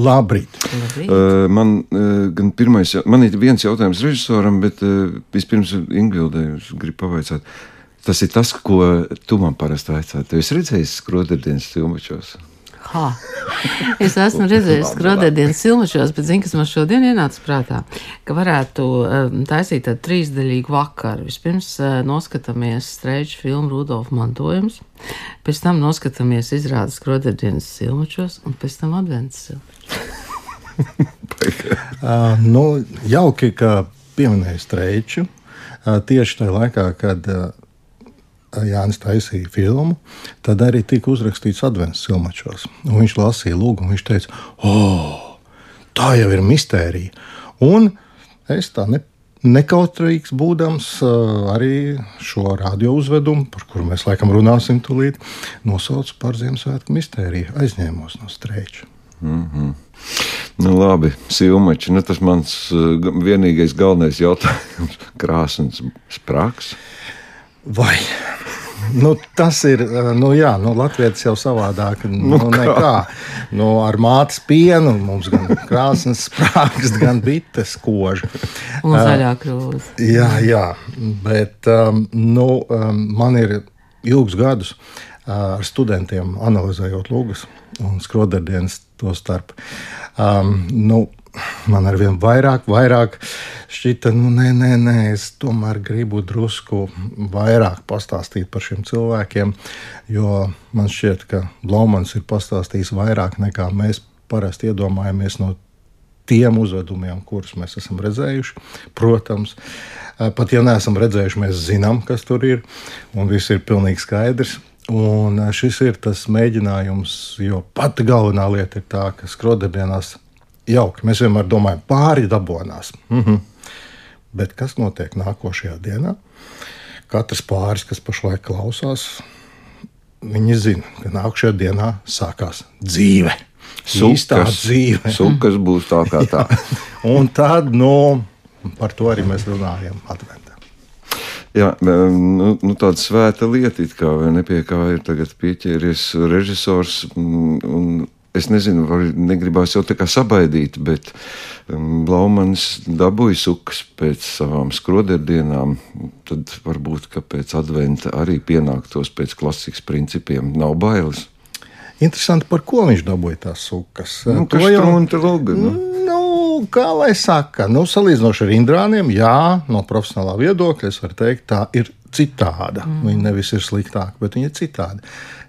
Labrīt. Labrīt. Uh, man, uh, gan pirmais, man ir viens jautājums režisoram, bet uh, vispirms Ingūdai gribu pavaicāt. Tas ir tas, ko tu man parasti vaicā. Tu esi redzējis skroderdienas filmačos? Ha. Es esmu redzējis skrodēdienas filmačos, bet zinu, kas man šodien ienāca prātā, ka varētu um, taisīt tādu trīsdaļīgu vakaru. Vispirms uh, noskatāmies streiču filmu Rudolfa mantojums, pēc tam noskatāmies izrādes skrodēdienas filmačos un pēc tam adventas filmu. Uh, nu, jauki, ka pieminēja streiču. Uh, tieši tajā laikā, kad uh, Jānis taisīja filmu, tad arī tika uzrakstīts adventas filmačos. Un viņš lasīja lūgumu, viņš teica, oh, tā jau ir mistērija. Un es tā ne, nekautrīgs būdams arī šo radio uzvedumu, par kuru mēs laikam runāsim tūlīt, nosaucu par Ziemassvētku mistēriju. Aizņēmos no strēča. Mm -hmm. Nu, labi, Silmači, nu, tas mans vienīgais galvenais jautājums - krāsnes sprāgs. Vai nu, tas ir nu, jā, nu, Latvijas jau savādāk. Nu, nu, nekā. Nu, ar mātes pienu mums gan krāsnes sprāgst, gan bites koža. Un zaļā krūze. Uh, jā, jā, bet um, nu, um, man ir ilgus gadus uh, ar studentiem analizējot lūgas un skroderdienas to starp. Um, nu, man ar vien vairāk, vairāk šķita, nu, nē, nē, nē, es tomēr gribu drusku vairāk pastāstīt par šiem cilvēkiem, jo man šķiet, ka Blaumans ir pastāstījis vairāk nekā mēs parasti iedomājamies no tiem uzvedumiem, kurus mēs esam redzējuši. Protams, pat ja neesam redzējuši, mēs zinām, kas tur ir, un viss ir pilnīgi skaidrs. Un šis ir tas mēģinājums, jo pati galvenā lieta ir tā, ka skroderdienās jauki. Mēs vienmēr domājam, pāri dabonās. Mm -hmm. Bet kas notiek nākošajā dienā? Katrs pāris, kas pašlaik klausās, viņi zina, ka nākošajā dienā sākās dzīve. Īstā dzīve. Sukas būs tā kā tā. Un tad, nu, par to arī mēs runājam adventā. Jā, nu, nu tāda svēta lieta, kā ne pie kā ir pieķēries režisors. Un, es nezinu, vai negribās jau tā kā sabaidīt, bet um, Blaumans dabūja sukas pēc savām skroderdienām. Tad varbūt, ka pēc adventa arī pienāktos pēc klasikas principiem. Nav bailes. Interesanti, par ko viņš dabūja tās sukas. Nu, to jau ir luga. Nu. Nu, kā lai saka, nu, salīdzinoši ar indrāniem, jā, no profesionālā viedokļa es varu teikt, tā ir citāda. Mm. Viņa nevis ir sliktāka, bet viņa ir citāda.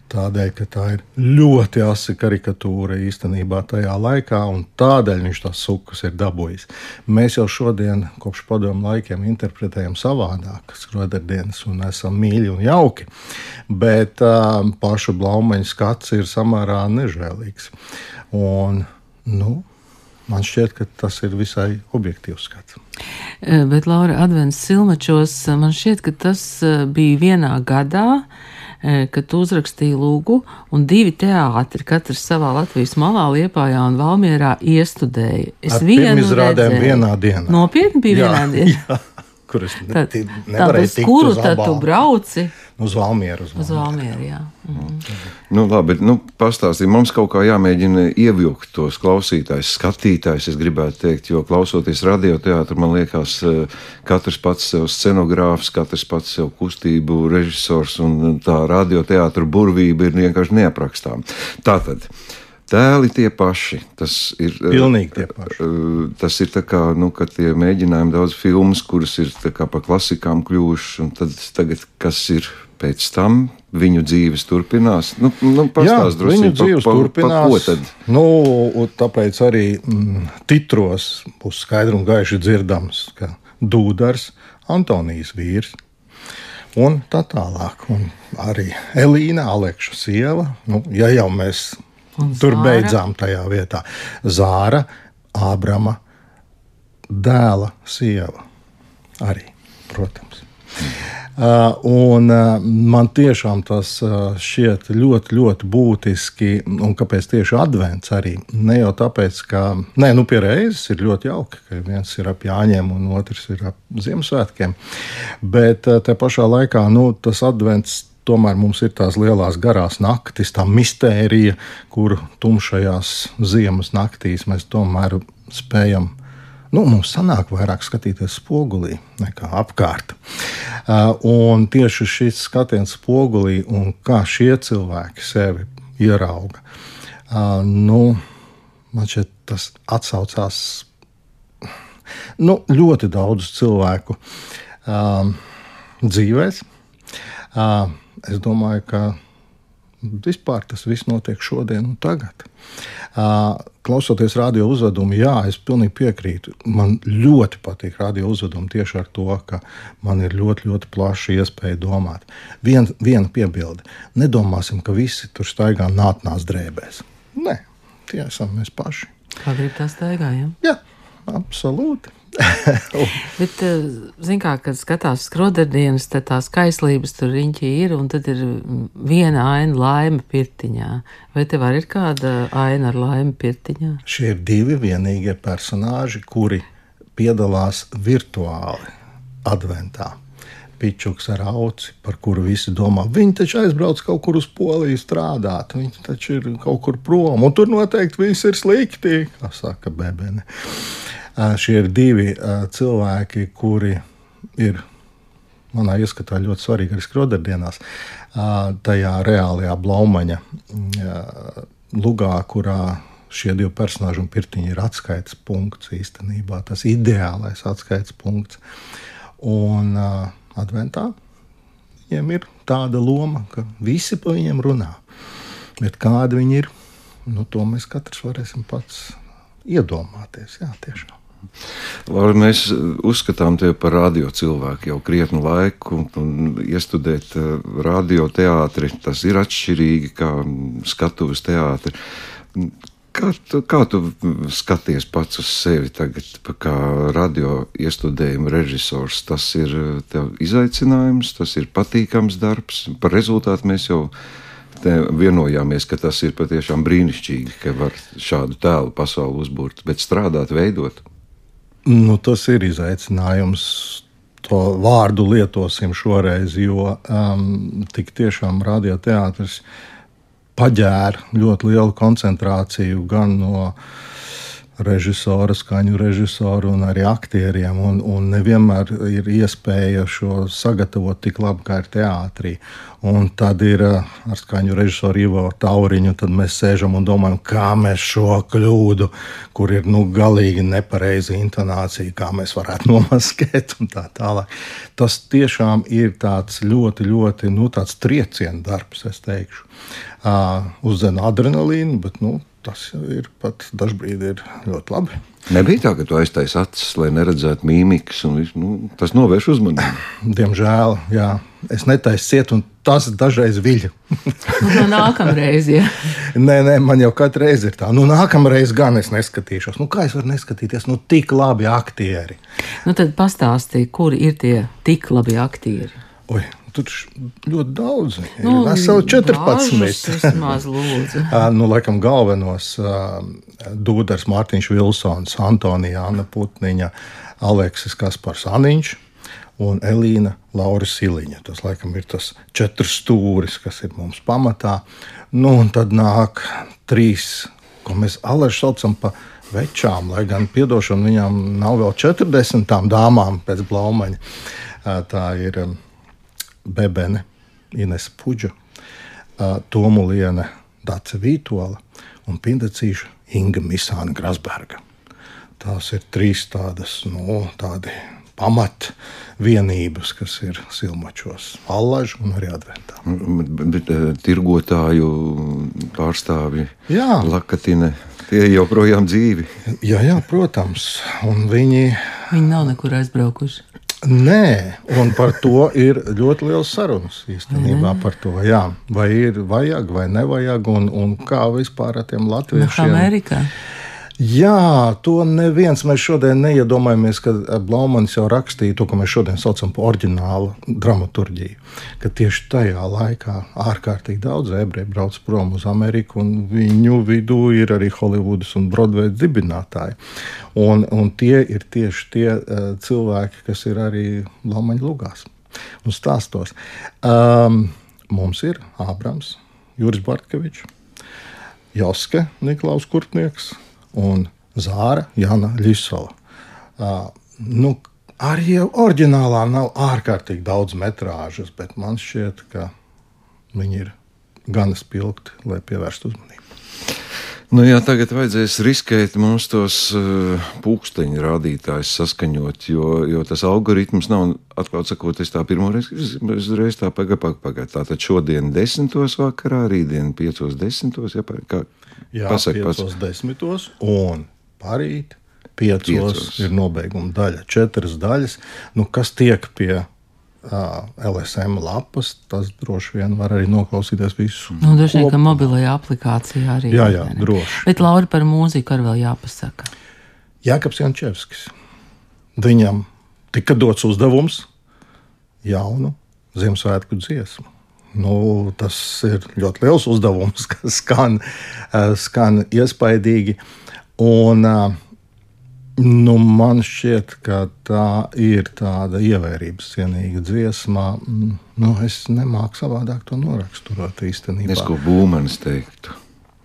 Tādēļ, ka tā ir ļoti asa karikatūra īstenībā tajā laikā, un tādēļ viņš tās sukas ir dabūjis. Mēs jau šodien, kopš padomu laikiem, interpretējam savādāk, skroderdienas, un esam mīļi un jauki. Bet uh, pašu blaumeņa skats ir samērā nežēlīgs. Un, nu, Man šķiet, ka tas ir visai objektīvs skats. Bet, Laura, Advents Silmačos, man šķiet, ka tas bija vienā gadā, kad tu uzrakstīji lūgu, un divi teātri, katrs savā Latvijas malā, Liepājā un Valmierā, iestudēja. Es Ar vienu izrādēm vienā dienā. Nopietni bija jā, vienā dienā. Jā. Kur es ne, tad, nevarēju tikt kuru tad tu brauci? Uz Valmieru. Uz Valmieru, uz Valmieru jā. Mhm. Nu, labi, nu, pastāstī, mums kaut kā jāmēģina ievilkt tos klausītājus, skatītājus, es gribētu teikt, jo klausoties radioteātrī, man liekas, katrs pats sev scenogrāfs, katrs pats sev kustību režisors, un tā radioteātra burvība ir vienkārši neaprakstām. Tātad. Tēli tie paši. Tas ir pilnīgi tie paši. Tas ir tā kā, nu, tie mēģinājumi daudz filmas, kuras ir pa klasikām kļuvušas, un tad tagad, kas ir pēc tam, viņu dzīves turpinās. Nu, nu, Jā, viņu dzīves pa, turpinās. Pa, pa nu, tāpēc arī mm, titros būs skaidri un gaiši dzirdams, ka Dūdars, Antonijas vīrs. Un tā tālāk. Un arī Elīna, Alekša sieva. Nu, ja jau mēs Tur beidzām tajā vietā. Zāra, Ābrama dēla sieva arī, protams. Uh, un uh, man tiešām tas uh, šķiet ļoti, ļoti būtiski. Un kāpēc tieši advents arī? Ne jau tāpēc, ka, nē, nu, pie reizes ir ļoti jauki, ka viens ir ap Jāņiem un otrs ir ap Ziemassvētkiem. Bet uh, te pašā laikā nu, tas advents tomēr mums ir tās lielās garās naktis, tā mistērija, kuru tumšajās ziemas naktīs mēs tomēr spējam. Nu, mums sanāk vairāk skatīties spogulī nekā apkārt. Un tieši šis skatiens spogulī un kā šie cilvēki sevi ierauga, nu, man šķiet, tas atsaucās nu, ļoti daudz cilvēku dzīvēm. Uh, es domāju, ka vispār tas viss notiek šodien un tagad. Klausoties radio uzvedumu, jā, es pilnīgi piekrītu. Man ļoti patīk radio uzvedumi tieši ar to, ka man ir ļoti, ļoti plaša iespēja domāt. Vien, viena piebilde. Nedomāsim, ka visi tur staigā nātnās drēbēs. Nē, tie esam mēs paši. Kā grib tā staigājam? Jā, absolūti. Bet, eh, zin kā, kad skatās skroderdienas, tad tās kaislības tur riņķī ir, un tad ir viena aina laime pirtiņā. Vai tev arī ir kāda aina ar laimi pirtiņā? Šie ir divi vienīgie personāži, kuri piedalās virtuāli adventā. Pičuks ar auci, par kuru visi domā, viņi taču aizbrauc kaut kur uz Poliju strādāt, viņi taču ir kaut kur prom, un tur noteikti viss ir slikti, kā saka Bebene. Šie ir divi cilvēki, kuri ir manā ieskatā ļoti svarīgi arī skroderdienās. Tajā reālajā blaumaņa lugā, kurā šie divi personāļi un pirtiņi ir atskaites punkts īstenībā, tas ideālais atskaites punkts. Un uh, adventā viņiem ir tāda loma, ka visi par viņiem runā. Bet kādi viņi ir, nu, to mēs katrs varēsim pats iedomāties. Jā, tiešām. Laura, mēs uzskatām tevi par radio cilvēku jau krietnu laiku, un, iestudēt uh, radioteātri tas ir atšķirīgi kā skatuves teātris. Kā tu, kā tu skaties pats uz sevi tagad, kā radio iestudējuma režisors? Tas ir izaicinājums, tas ir patīkams darbs. Par rezultātu mēs jau vienojāmies, ka tas ir patiešām brīnišķīgi, ka var šādu tēlu pasauli uzbūvēt, bet strādāt, veidot. Nu, tas ir izaicinājums. To vārdu lietosim šoreiz, jo um, tik tiešām radioteātris paģēra ļoti lielu koncentrāciju gan no uh, režisora, skaņu režisoru un arī aktieriem. Un, un nevienmēr ir iespēja šo sagatavot tik labi, kā ir teātrī. Un tad ir eh, ar skaņu režisoru Ivo Tauriņu, tad mēs sēžam un domājam, kā mēs šo kļūdu, kur ir nu, galīgi nepareiza intonācija, kā mēs varētu nomaskēt un tā tālāk. Tas tiešām ir tāds ļoti, ļoti nu, trieciena darbs, es teikšu. Uh, uzzina adrenalīnu, bet nu, tas ir pat dažkārt ir ļoti labi. Nebija tā, ka tu aiztaisīji acis, lai neredzētu mīmikas, un nu, tas novērš uzmanību. Diemžēl, jā, es netaisu ciet, un tas dažreiz viļ. nu, nākamreiz, jā. nē, nē, man jau katru reizi ir tā. Nu, nākamreiz gan es neskatīšos. Nu, kā es varu neskatīties? Nu, tik labi aktieri. Nu, tad pastāstīja, kur ir tie tik labi aktieri. Oi, Tur ļoti daudz. Nu, Veseli 14. Vismaz, lūdzu. nu, laikam galvenos Dūders, Mārtiņš Vilsons, Antonija, Anna Putniņa, Aleksis Kaspars Aniņš un Elīna Laura Siliņa. Tas laikam ir tas četrs stūris, kas ir mums pamatā. Nu, un tad nāk trīs, ko mēs alaži saucam par večām, lai gan piedošana viņām nav vēl 40 tām dāmām pēc blaumaņa. Tā ir Bebene, Ines Puģa, Tomu Liene, Dace Vītola un Pindacīša Inga Misāna Grasberga. Tās ir trīs tādas, nu, tādi pamatvienības, kas ir silmačos, allaž un arī adventā. Bet, bet tirgotāju pārstāvji, Jā. Lakatine, tie joprojām dzīvi. Jā, jā, protams, un viņi. Viņi nav nekur aizbraukuši. Nē, un par to ir ļoti liels sarunas īstenībā. Par to, jā, vai ir vajag vai nevajag, un, un kā vispār ar tiem latviešiem. No Amerikā. Jā, to neviens mēs šodien neiedomājamies, ka Blaumans jau rakstīja to, ko mēs šodien saucam par oriģinālu dramaturgiju. Ka tieši tajā laikā ārkārtīgi daudz ebreju brauc prom uz Ameriku, un viņu vidū ir arī Holivudas un Broadway dibinātāji. Un, un tie ir tieši tie uh, cilvēki, kas ir arī Blaumaņa lugās un stāstos. Um, mums ir Ābrams, Juris Bartkevičs, Joske Niklaus Kurtnieks un Zāra Jana Ļisova. Uh, nu, arī oriģinālā nav ārkārtīgi daudz metrāžas, bet man šķiet, ka viņi ir gan spilgti, lai pievērstu uzmanību. Nu, jā, tagad vajadzēs riskēt mums tos uh, pūksteņu rādītājus saskaņot, jo, jo tas algoritms nav, atklāt sakot, es tā pirmo reizi, reiz tā pagaidu, pagaidu. Tātad šodien desmitos vakarā, rītdien piecos desmitos, ja, kā, jā, pasak, piecos desmitos un parīt piecos, piecos ir nobeiguma daļa, četras daļas, nu, kas tiek pie LSM lapas, tas droši vien var arī noklausīties visu. Nu, droši vien, ka mobilajā aplikācijā arī. Jā, jā, droši. Bet Laura par mūziku arī vēl jāpasaka. Jākaps Jančevskis. Viņam tika dots uzdevums jaunu Ziemassvētku dziesmu. Nu, tas ir ļoti liels uzdevums, kas skan, skan iespaidīgi. Un, uh, Nu, man šķiet, ka tā ir tāda ievērības cienīga dziesma. Nu, es nemāku savādāk to noraksturot īstenībā. Es ko būmenis teiktu.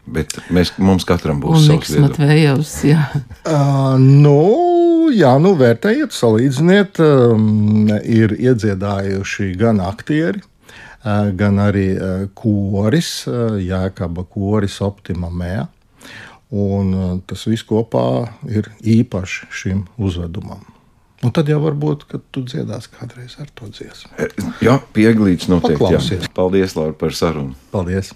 Bet mēs, mums katram būs savs viedoklis. Jā. uh, nu, jā, nu, vērtējiet, salīdziniet. Um, ir iedziedājuši gan aktieri, uh, gan arī uh, koris, uh, Jēkaba koris Optima Mēja. Un tas viss kopā ir īpaši šim uzvedumam. Un tad jau varbūt, kad tu dziedāsi kādreiz ar to dziesmu. Jā, pieglīts noteikti. Jā. Paldies, Laura, par sarunu. Paldies!